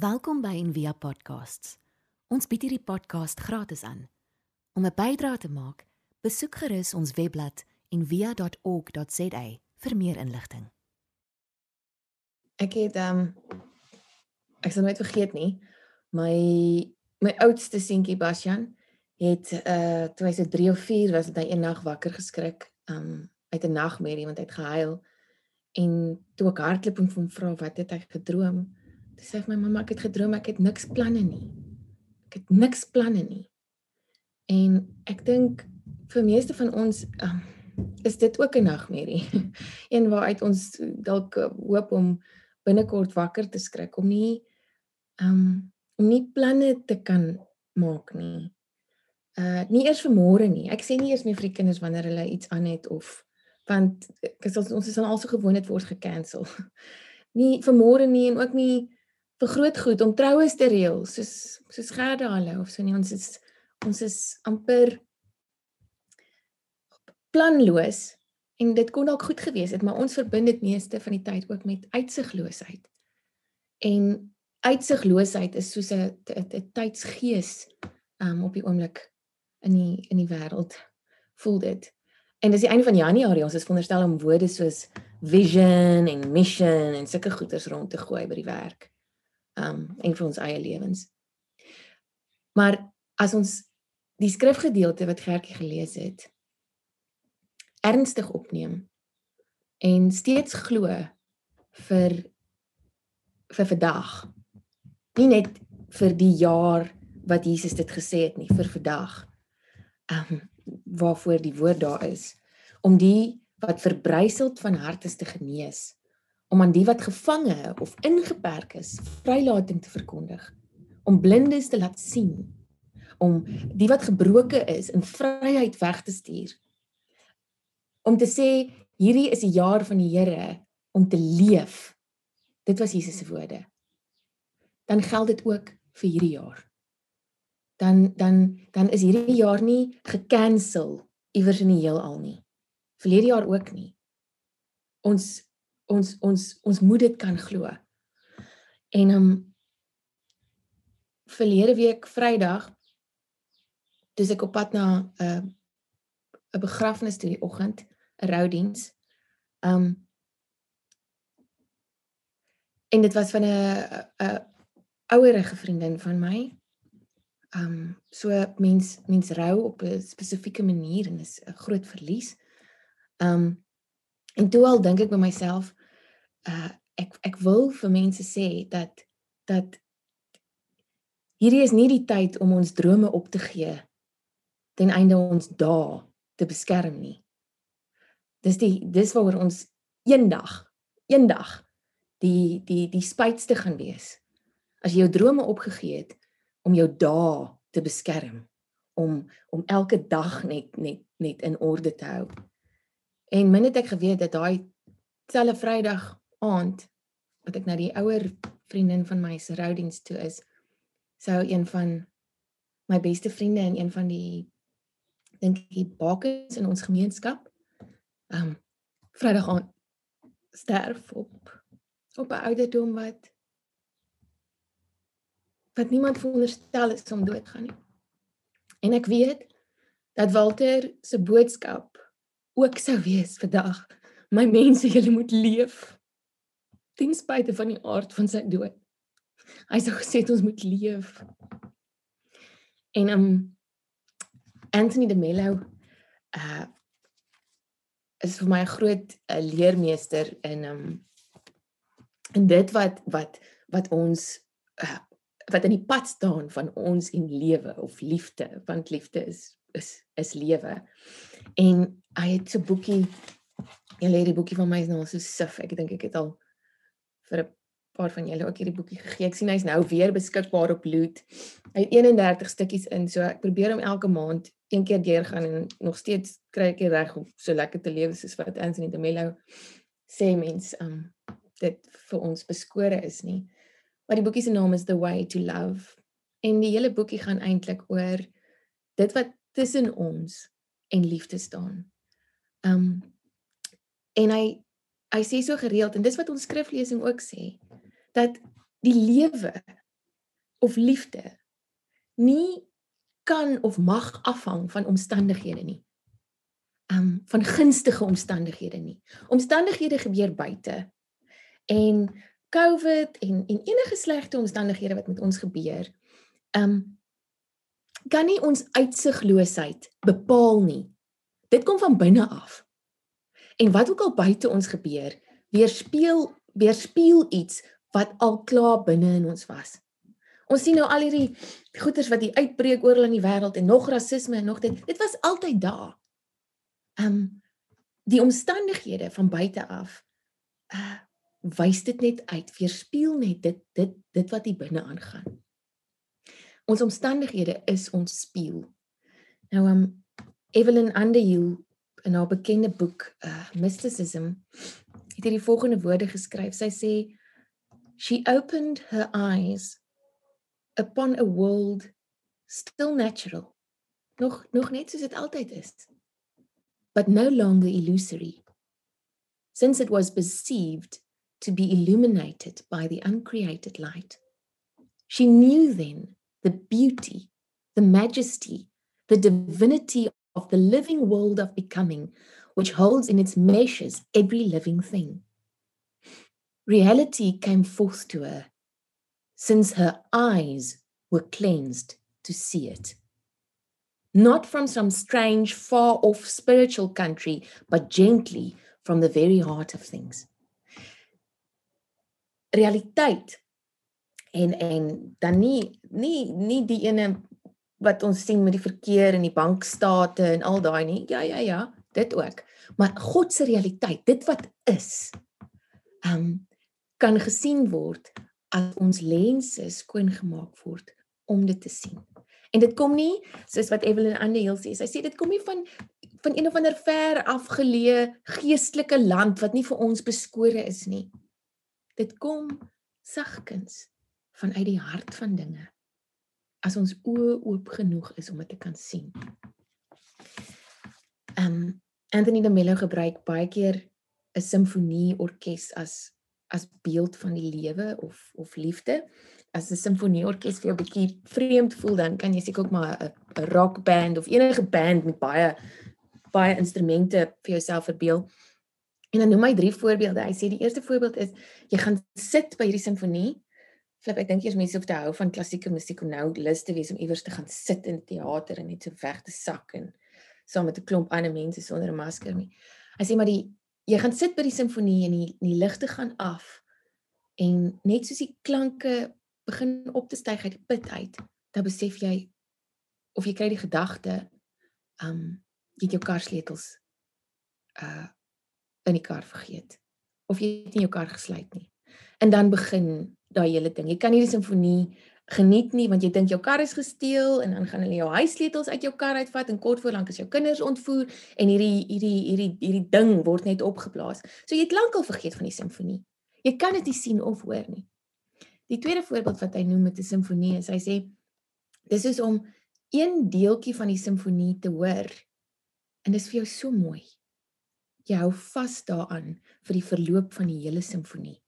Welkom by Envia Podcasts. Ons bied hierdie podcast gratis aan. Om 'n bydrae te maak, besoek gerus ons webblad en via.org.za vir meer inligting. Ek het ehm um, ek sal nooit vergeet nie. My my oudste seentjie Basjan het uh toe hy so 3 of 4 was, het hy eendag wakker geskrik ehm um, uit 'n nagmerrie want hy het gehuil. En toe ek hardloop en hom vra wat het hy gedroom? Toe sê my mamma ek het gedroom ek het niks planne nie. Ek het niks planne nie. En ek dink vir meeste van ons um, is dit ook 'n nagmerrie. Een waaruit ons dalk hoop om binnekort wakker te skrik om nie um om nie planne te kan maak nie. Uh nie eers vir môre nie. Ek sê nie eers meer vir die kinders wanneer hulle iets aan het of want ek sê ons is dan also gewoon dit word gekansel. Nie vir môre nie en ook nie vir groot goed om troues te reël soos soos gerde hulle of so nie ons is ons is amper planloos en dit kon dalk goed gewees het, maar ons verbind dit meeste van die tyd ook met uitsigloosheid. En uitsigloosheid is soos 'n tydsgees um op die oomblik in die in die wêreld voel dit. En dis die einde van Januarie, ons is veronderstel om woorde soos vision en mission en sulke goeders rond te gooi by die werk. Um en vir ons eie lewens. Maar as ons die skrifgedeelte wat Gertjie gelees het, ernstig opneem en steeds glo vir vir vandag. Nie net vir die jaar wat Jesus dit gesê het nie, vir vandag. Ehm um, waarvoor die woord daar is om die wat verbryseld van hart is te genees, om aan die wat gevange of ingeperk is, vrylating te verkondig, om blindes te laat sien, om die wat gebroken is in vryheid weg te stuur om te sê hierdie is die jaar van die Here om te leef. Dit was Jesus se woorde. Dan geld dit ook vir hierdie jaar. Dan dan dan is hierdie jaar nie gekansel iewers in die heelal nie. Verlede jaar ook nie. Ons ons ons ons moet dit kan glo. En um verlede week Vrydag dis ek op pad na 'n uh, 'n begrafnis toe die oggend 'n roudiens. Um en dit was van 'n 'n ouerige vriendin van my. Um so mens mens rou op 'n spesifieke manier en is 'n groot verlies. Um en toe al dink ek by myself uh ek ek wil vir mense sê dat dat hierdie is nie die tyd om ons drome op te gee ten einde ons dae te beskerm nie. Dis die dis waaroor ons eendag eendag die die die spytste gaan wees. As jy jou drome opgegee het om jou dae te beskerm om om elke dag net net net in orde te hou. En min het ek geweet dat daai selfe vrydag aand wat ek na die ouer vriendin van my se roudiens toe is sou een van my beste vriende en een van die dink ek die bakens in ons gemeenskap um Vrydag aan sterf op op 'n ouderdom wat wat niemand veronderstel is om dood gaan nie. En ek weet dat Walter se boodskap ook sou wees vandag. My mense, julle moet leef ten spyte van die aard van sy dood. Hy sê gesê ons moet leef. En um Anthony de Mello uh is vir my 'n groot uh, leermeester in um in dit wat wat wat ons uh, wat in die pad staan van ons en lewe of liefde want liefde is is is lewe. En hy het so 'n boekie jy lê die boekie van my is nou so sif. Ek dink ek het al vir 'n paar van julle ook hierdie boekie gegee. Ek sien hy's nou weer beskikbaar op Loot. Hy het 31 stukkies in, so ek probeer hom elke maand een keer deurgaan en nog steeds kry ek dit reg om so lekker te lewe soos wat Anthony de Mello sê mens um dit vir ons beskore is nie. Maar die boekie se naam is The Way to Love en die hele boekie gaan eintlik oor dit wat tussen ons en liefde staan. Um en hy hy sê so gereeld en dis wat ons skriflesing ook sê dat die lewe of liefde nie kan of mag afhang van omstandighede nie. Um van gunstige omstandighede nie. Omstandighede gebeur buite. En COVID en en enige slegte omstandighede wat met ons gebeur, um kan nie ons uitsigloosheid bepaal nie. Dit kom van binne af. En wat ook al buite ons gebeur, weerspieël weerspieël iets wat al klaar binne in ons was. Ons sien nou al hierdie goeters wat hier uitbreek oral in die wêreld en nog rasisme en nog dit. Dit was altyd daar. Ehm um, die omstandighede van buite af uh wys dit net uit, weerspieël net dit dit dit wat hier binne aangaan. Ons omstandighede is ons spieël. Nou um Evelyn Underhill in haar bekende boek uh Mysticism het hierdie volgende woorde geskryf. Sy sê she opened her eyes upon a world still natural. Nog nog net soos dit altyd is. But no longer illusory. Since it was perceived to be illuminated by the uncreated light. She knew then the beauty, the majesty, the divinity of the living world of becoming, which holds in its meshes every living thing. Reality came forth to her, since her eyes were cleansed to see it. Not from some strange, far off spiritual country, but gently from the very heart of things. Realiteit en en dan nie nie nie die ene wat ons sien met die verkeer en die bankstate en al daai nie. Ja, ja, ja, dit ook. Maar God se realiteit, dit wat is, ehm um, kan gesien word as ons lense skoon gemaak word om dit te sien. En dit kom nie soos wat Evelyn Underhill sê. Sy sê dit kom nie van van een of ander ver afgeleë geestelike land wat nie vir ons beskore is nie. Dit kom sagkens vanuit die hart van dinge as ons oë oop genoeg is om dit te kan sien. Um Anthony de Mello gebruik baie keer 'n simfonie orkes as as beeld van die lewe of of liefde. As 'n simfonie orkes vir jou 'n bietjie vreemd voel, dan kan jy seker ook maar 'n rock band of enige band met baie baie instrumente vir jouself verbeel. En dan noem hy drie voorbeelde. Hy sê die eerste voorbeeld is jy gaan sit by hierdie simfonie Flip, ek dink eers mense hoef te hou van klassieke musiek om nou lus te wees om iewers te gaan sit in teater en net so weg te sak en saam met 'n klomp ander mense sonder 'n masker nie. Hy sê maar die jy gaan sit by die simfonie en die die ligte gaan af en net soos die klanke begin op te styg uit die put uit, dan besef jy of jy kry die gedagte um jy het jou kar sleutels uh in die kar vergeet of jy het nie jou kar gesluit nie. En dan begin daai hele ding. Jy kan nie die simfonie geniet nie want jy dink jou kar is gesteel en dan gaan hulle jou huissleutels uit jou kar uitvat en kort voor lank is jou kinders ontvoer en hierdie hierdie hierdie hierdie ding word net opgeblaas. So jy het lankal vergeet van die simfonie. Jy kan dit nie sien of hoor nie. Die tweede voorbeeld wat hy noem met 'n simfonie is hy sê dis is om een deeltjie van die simfonie te hoor en dis vir jou so mooi. Jy hou vas daaraan vir die verloop van die hele simfonie.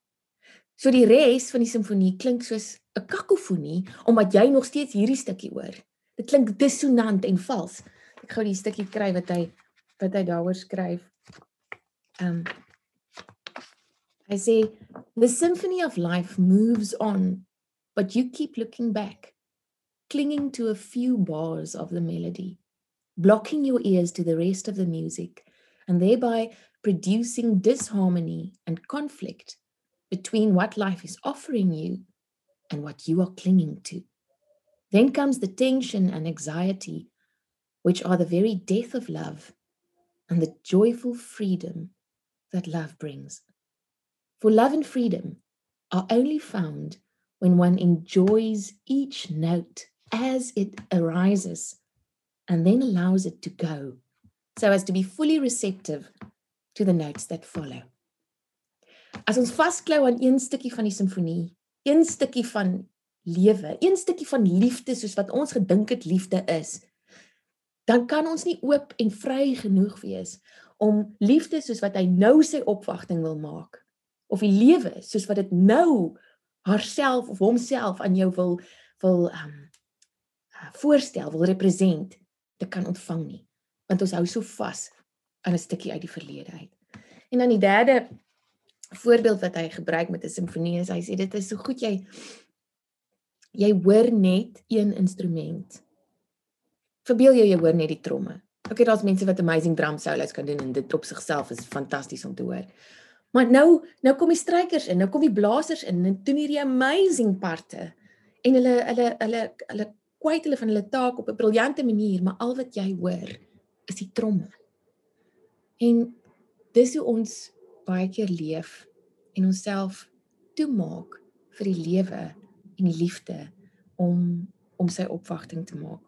So die res van die simfonie klink soos 'n kakofonie omdat jy nog steeds hierdie stukkie hoor. Dit klink dissonant en vals. Ek gou die stukkie kry wat hy wat hy daaroor skryf. Um I say the symphony of life moves on but you keep looking back clinging to a few bars of the melody blocking your ears to the rest of the music and thereby producing disharmony and conflict between what life is offering you and what you are clinging to. Then comes the tension and anxiety, which are the very death of love and the joyful freedom that love brings. For love and freedom are only found when one enjoys each note as it arises and then allows it to go so as to be fully receptive to the notes that follow. As ons vasklou aan een stukkie van die simfonie, een stukkie van lewe, een stukkie van liefde soos wat ons gedink het liefde is, dan kan ons nie oop en vry genoeg wees om liefde soos wat hy nou sy opwagting wil maak of die lewe soos wat dit nou haarself of homself aan jou wil wil um voorstel, wil represent te kan ontvang nie. Want ons hou so vas aan 'n stukkie uit die verlede uit. En dan die derde voorbeeld wat hy gebruik met 'n simfonie is hy sê dit is so goed jy jy hoor net een instrument. Verbeel jou jy hoor net die tromme. Okay, daar's mense wat amazing drum solos kan doen en dit op sigself is fantasties om te hoor. Maar nou nou kom die strykers in, nou kom die blasers in en doen hierdie amazing parte. En hulle hulle hulle hulle kwyt hulle van hulle taak op 'n briljante manier, maar al wat jy hoor is die tromme. En dis hoe ons baie keer leef en onsself toemaak vir die lewe en die liefde om om sy opwagting te maak.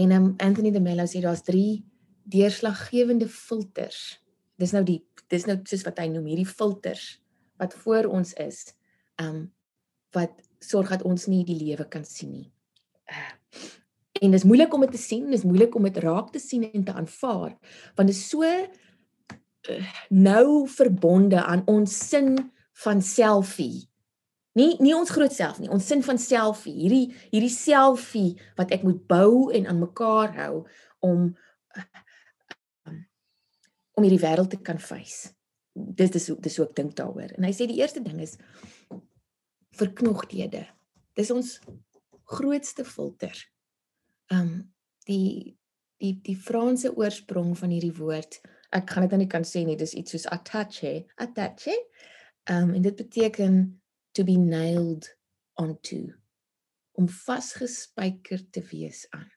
En um, Anthony de Mello sê daar's drie deurslaggewende filters. Dis nou die dis nou soos wat hy noem hierdie filters wat voor ons is. Um wat sorg dat ons nie die lewe kan sien nie. Uh, en dis moeilik om dit te sien, dis moeilik om dit raak te sien en te aanvaar want dit is so nou verbonde aan ons sin van selfie Nie nie ons groot self nie, ons sin van selfie, hierdie hierdie selfie wat ek moet bou en aan mekaar hou om om hierdie wêreld te kan face. Dis dis dis ook dink daaroor. En hy sê die eerste ding is verknogthede. Dis ons grootste filter. Um die die die Franse oorsprong van hierdie woord, ek gaan dit nou nie kan sê nie, dis iets soos attache, attache. Um en dit beteken to be nailed onto om vasgespijker te wees aan.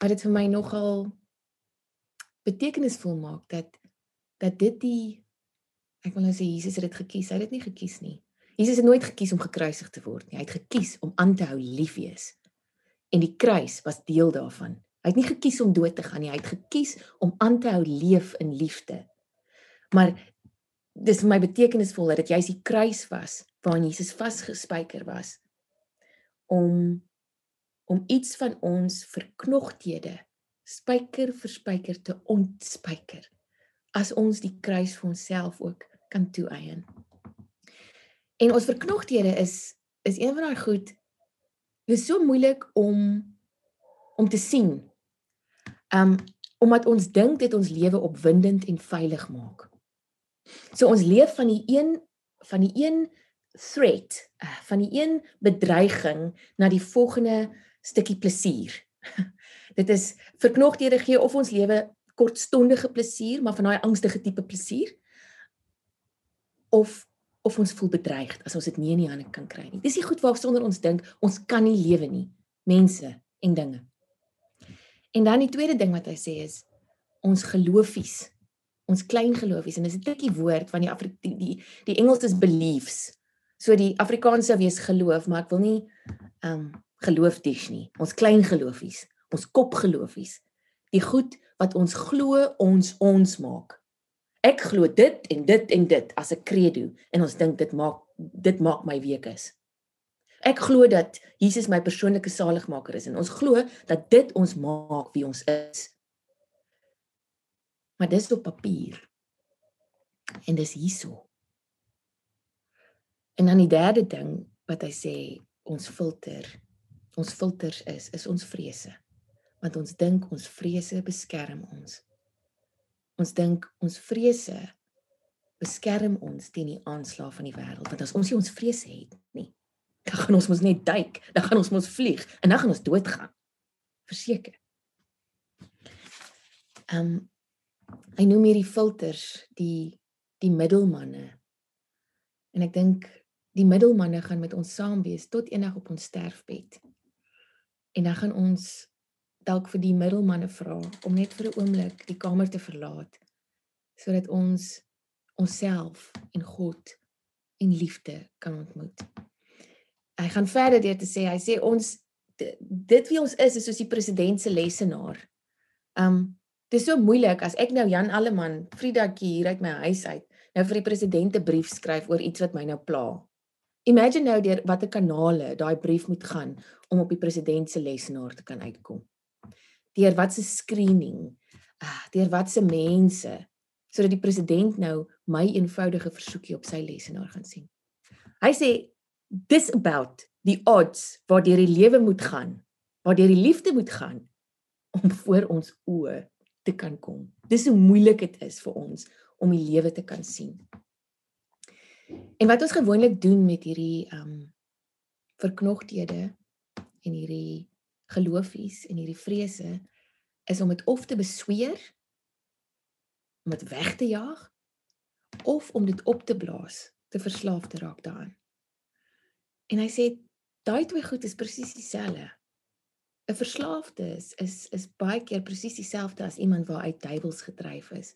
Wat dit vir my nogal betekenisvol maak dat dat dit die ek wil nou sê Jesus het dit gekies, hy het dit nie gekies nie. Jesus het nooit gekies om gekruisig te word nie. Hy het gekies om aan te hou lief wees. En die kruis was deel daarvan. Hy het nie gekies om dood te gaan nie. Hy het gekies om aan te hou leef in liefde. Maar dis my betekenisvol dat dit juis die kruis was waarin Jesus vasgespijker was om om iets van ons verknogthede spyker vir spyker te ontspyker as ons die kruis vir onsself ook kan toeëien. En ons verknogthede is is een van daai goed dis so moeilik om om te sien. Um omdat ons dink dit ons lewe opwindend en veilig maak. So ons leef van die een van die een threat, uh, van die een bedreiging na die volgende stukkie plesier. Dit is verknogthede gee of ons lewe kortstondige plesier, maar van daai angstige tipe plesier of of ons voel bedreig as ons dit nie in die hande kan kry nie. Dis nie goed waarsonder ons dink ons kan nie lewe nie, mense en dinge. En dan die tweede ding wat hy sê is ons geloofies ons klein geloofies en dis 'n tikkie woord van die Afri die, die die Engels is beliefs. So die Afrikaans sou wees geloof, maar ek wil nie ehm um, geloof dis nie. Ons klein geloofies, ons kop geloofies. Die goed wat ons glo ons ons maak. Ek glo dit en dit en dit as 'n credo en ons dink dit maak dit maak my week is. Ek glo dat Jesus my persoonlike saligmaker is en ons glo dat dit ons maak wie ons is maar dis op papier. En dis hierso. En dan die derde ding wat hy sê ons filter, ons filters is is ons vrese. Want ons dink ons vrese beskerm ons. Ons dink ons vrese beskerm ons teen die aanslag van die wêreld. Want as ons nie ons vrese het nie, dan gaan ons mos net duik, dan gaan ons mos vlieg en dan gaan ons doodgaan. Verseker. Ehm um, hy noem hierdie filters die die middelmanne. En ek dink die middelmanne gaan met ons saam wees tot eendag op ons sterfbed. En dan gaan ons dalk vir die middelmanne vra om net vir 'n oomblik die kamer te verlaat sodat ons onsself en God en liefde kan ontmoet. Hy gaan verder deur te sê, hy sê ons dit wie ons is is soos die president se lesenaar. Um Dis so moeilik as ek nou Jan Alleman, Friedatjie hier uit my huis uit, nou vir die president 'n brief skryf oor iets wat my nou pla. Imagine nou deur watter kanale daai brief moet gaan om op die president se lesenaar te kan uitkom. Deur wat se screening, ah, deur wat se mense sodat die president nou my eenvoudige versoekie op sy lesenaar gaan sien. Hy sê dis about die odds waar deur die lewe moet gaan, waar deur die liefde moet gaan om voor ons oë te kan kom. Dis hoe moeilik dit is vir ons om die lewe te kan sien. En wat ons gewoonlik doen met hierdie um verknogthede en hierdie geloofies en hierdie vrese is om dit of te besweer om dit weg te jaag of om dit op te blaas, te verslaaf te raak daaraan. En hy sê daai twee goed is presies dieselfde. 'n Verslaafde is is is baie keer presies dieselfde as iemand waar uit duiwels gedryf is.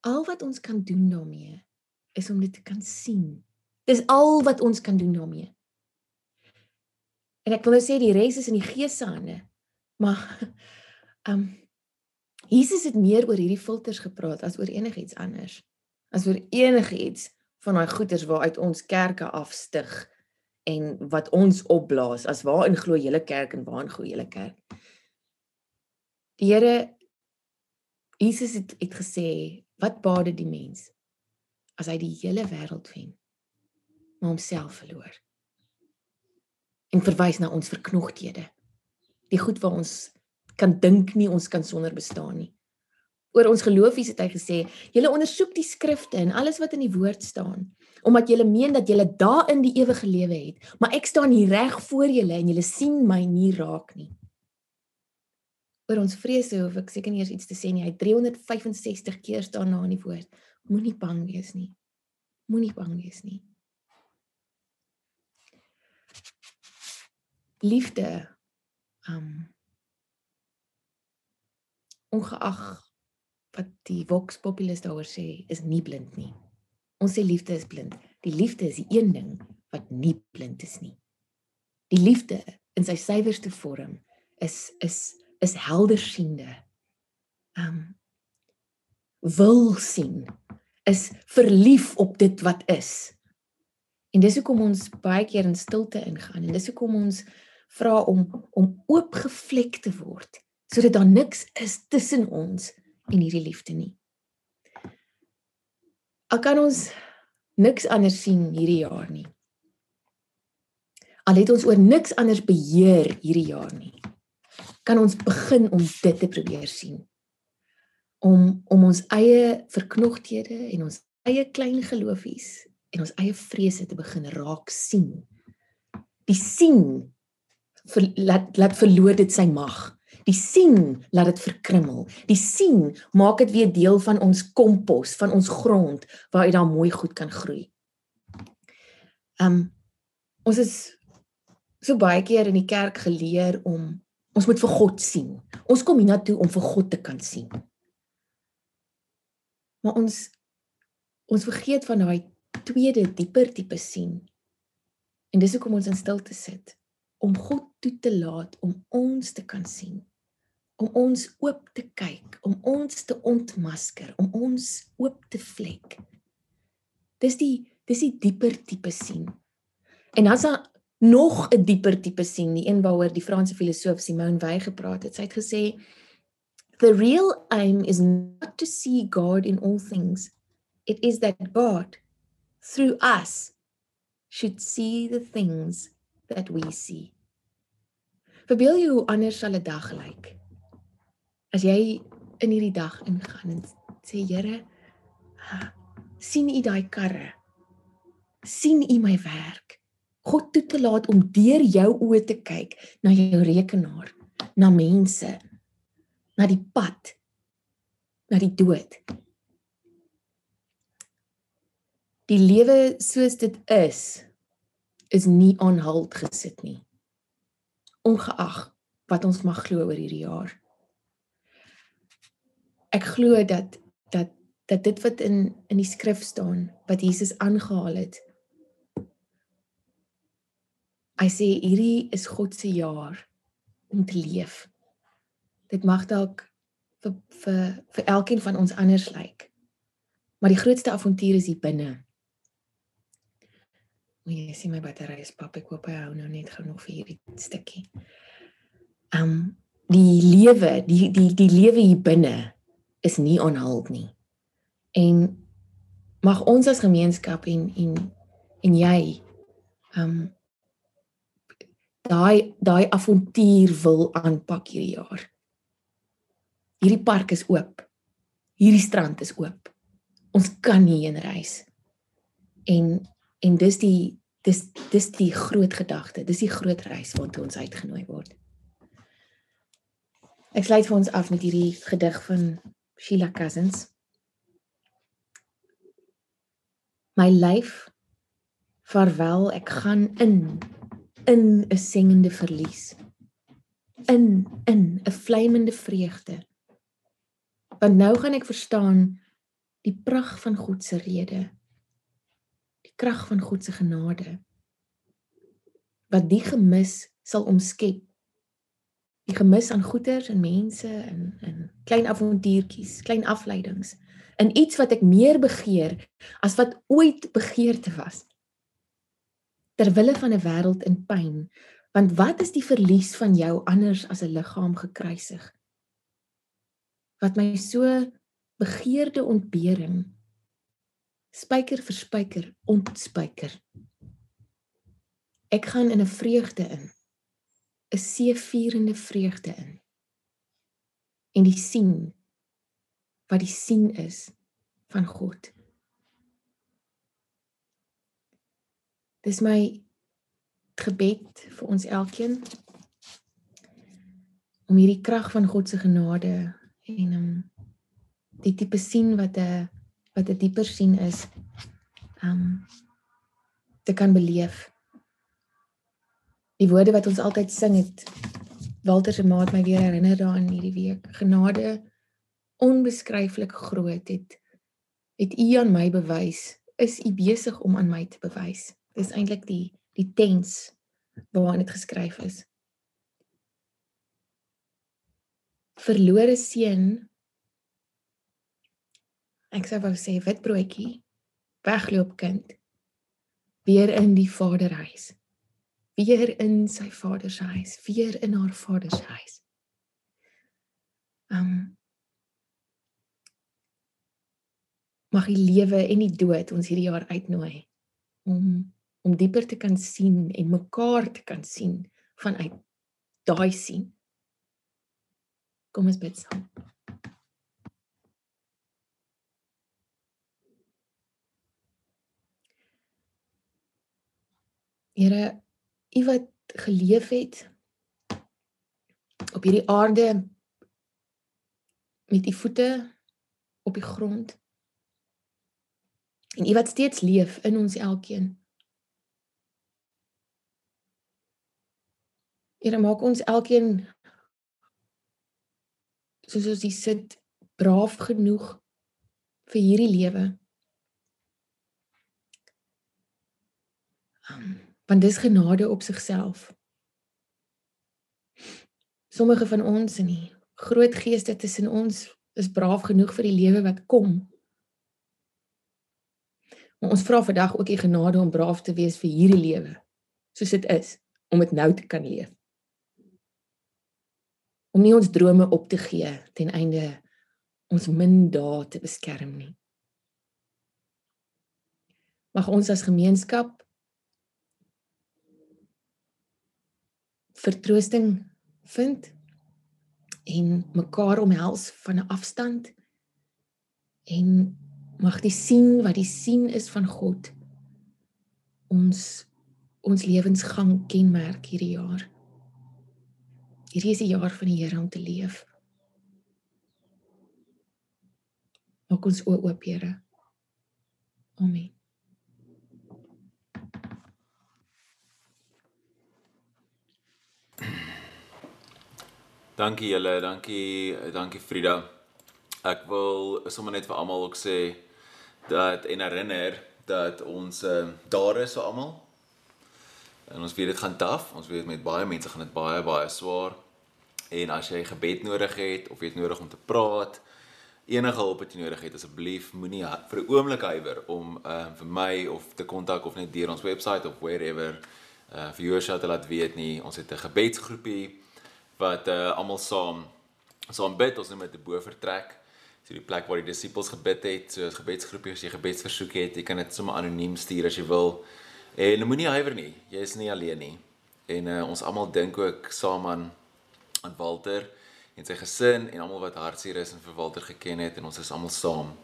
Al wat ons kan doen daarmee is om dit te kan sien. Dis al wat ons kan doen daarmee. En ek wil nou sê die res is in die gees se hande. Maar ehm um, Jesus het meer oor hierdie filters gepraat as oor enigiets anders. As oor enigiets van daai goeters waaruit ons kerke afstig en wat ons opblaas as waarin glo julle kerk en waarin glo julle kerk. Die Here Jesus het, het gesê wat baat dit die mens as hy die hele wêreld wen maar homself verloor en verwys na ons verknogthede. Die goed wat ons kan dink nie ons kan sonder bestaan nie. Oor ons geloofies het hy gesê, julle ondersoek die skrifte en alles wat in die woord staan, omdat julle meen dat julle daarin die ewige lewe het, maar ek staan hier reg voor julle en julle sien my nie raak nie. Oor ons vrese hoef ek seker nie eers iets te sê nie. Hy 365 keer staan na in die woord. Moenie bang wees nie. Moenie bang wees nie. liefde um ongeag wat die vox populis daaroor sê is nie blind nie. Ons sê liefde is blind. Die liefde is die een ding wat nie blind is nie. Die liefde in sy suiwerste vorm is is is heldersiende. Um wil sien is verlief op dit wat is. En dis hoekom ons baie keer in stilte ingaan en dis hoekom ons vra om om oopgevlek te word sodat daar niks is tussen ons en hierdie liefde nie. Al kan ons niks anders sien hierdie jaar nie. Al het ons oor niks anders beheer hierdie jaar nie. Kan ons begin om dit te probeer sien. Om om ons eie verknogthede en ons eie klein geloofies en ons eie vrese te begin raak sien. Die sien ver, laat laat verloor dit sy mag. Die sien laat dit verkrummel. Die sien maak dit weer deel van ons kompos, van ons grond waar dit dan mooi goed kan groei. Um ons is so baie keer in die kerk geleer om ons moet vir God sien. Ons kom hiernatoe om vir God te kan sien. Maar ons ons vergeet van daai tweede dieper tipe sien. En dis hoekom ons in stilte sit om God toe te laat om ons te kan sien om ons oop te kyk om ons te ontmasker om ons oop te vlek dis die dis die dieper tipe sien en dan's daar nog 'n dieper tipe sien die een waaroor die Franse filosoof Simone Weil gepraat het sy het gesê the real aim is not to see god in all things it is that god through us should see the things that we see. Verbeel jou hoe anders sal 'n dag lyk. As jy in hierdie dag ingaan en sê Here, sien U daai karre? sien U my werk? God toe te laat om deur jou oë te kyk na jou rekenaar, na mense, na die pad, na die dood. Die lewe soos dit is, is nie aan halt gesit nie. Ongeag wat ons mag glo oor hierdie jaar. Ek glo dat dat dat dit wat in in die skrif staan wat Jesus aangehaal het. Hy sê hierdie is God se jaar om te leef. Dit mag dalk vir vir vir elkeen van ons anders lyk. Maar die grootste avontuur is hier binne. Moet jy sien my battery is pap, ek hoop hy nou net genoeg vir hierdie stukkie. Um die lewe, die die die lewe hier binne is nie onhuld nie. En mag ons as gemeenskap en en en jy um daai daai avontuur wil aanpak hierdie jaar. Hierdie park is oop. Hierdie strand is oop. Ons kan hierheen reis. En en dis die dis dis die groot gedagte. Dis die groot reis waartoe ons uitgenooi word. Ek sluit vir ons af met hierdie gedig van Sheila Cousins. My lyf vaarwel, ek gaan in in 'n sengende verlies. In in 'n vlamende vreugde. Want nou gaan ek verstaan die pragt van God se rede. Die krag van God se genade. Wat die gemis sal omskep die gemis aan goeders en mense en en klein avontuurtjies, klein afleidings in iets wat ek meer begeer as wat ooit begeerte was. Ter wille van 'n wêreld in pyn, want wat is die verlies van jou anders as 'n liggaam gekruisig? Wat my so begeerde ontbering spyker vir spyker ontspyker. Ek gaan in 'n vreugde in 'n seëvierende vreugde in. En die sien wat die sien is van God. Dis my gebed vir ons elkeen om hierdie krag van God se genade en om die tipe sien wat 'n wat 'n dieper sien is um te kan beleef die woorde wat ons altyd sing het Walter se maat my weer herinner daaraan hierdie week genade onbeskryflik groot het het u aan my bewys is u besig om aan my te bewys. Dis eintlik die die tens waarin dit geskryf is. Verlore seun. Ek sou wou sê witbroodjie wegloop kind weer in die vaderhuis weer in sy vader se huis, weer in haar vader se huis. Um mag die lewe en die dood ons hierdie jaar uitnooi om om dieper te kan sien en mekaar te kan sien vanuit daai sien. Kom ons bid saam. Here u wat geleef het op hierdie aarde met u voete op die grond en u wat steeds leef in ons elkeen Here maak ons elkeen soos ons die sit braaf genoeg vir hierdie lewe. Um, want dis genade op sigself. Sommige van ons in die groot geeste tussen ons is braaf genoeg vir die lewe wat kom. Maar ons vra vandag ook die genade om braaf te wees vir hierdie lewe soos dit is om dit nou te kan leef. Om nie ons drome op te gee ten einde ons min dae te beskerm nie. Mag ons as gemeenskap vertroosting vind en mekaar omhels van 'n afstand en mag die sien wat die sien is van God ons ons lewensgang kenmerk hierdie jaar. Hierdie is 'n jaar van die Here om te leef. Maak ons oop, Here. Amen. Dankie julle, dankie, dankie Frida. Ek wil sommer net vir almal ook sê dat en herinner dat ons uh, daar is vir almal. En ons weet dit gaan taaf. Ons weet met baie mense gaan dit baie baie swaar. En as jy gebed nodig het of jy het nodig om te praat, enige hulp wat jy nodig het, asseblief moenie vir 'n oomblik huiwer om uh, vir my of te kontak of net deur ons webwerf of wherever uh, vir jou shout te laat weet nie. Ons het 'n gebedsgroepie wat uh almal saam saam bid, ons noem dit 'n bovertrek. So die plek waar die disippels gebid het, so 'n gebedsgroepie as jy gebedsversoek het, jy kan dit sommer anoniem stuur as jy wil. En moenie huiwer nie. Jy is nie alleen nie. En uh, ons almal dink ook saam aan aan Walter en sy gesin en almal wat hartseer is en vir Walter geken het en ons is almal saam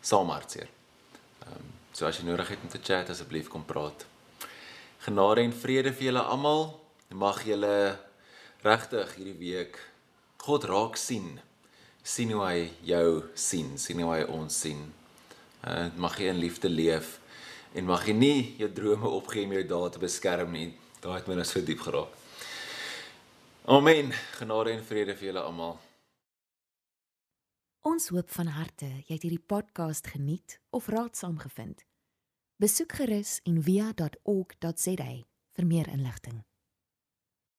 saam hartseer. Ehm um, so as jy nodig het om te chat asseblief kom praat. Genade en vrede vir julle almal. Mag julle regtig hierdie week God raak sien. sien hoe hy jou sien, sien hoe hy ons sien. Uh, mag jy in liefde leef en mag jy nie jou drome opgee om jou dae te beskerm nie. Daai het my nou so diep geraak. Amen. Genade en vrede vir julle almal. Ons hoop van harte jy het hierdie podcast geniet of raadsaam gevind. Besoek gerus en via.ok.za vir meer inligting.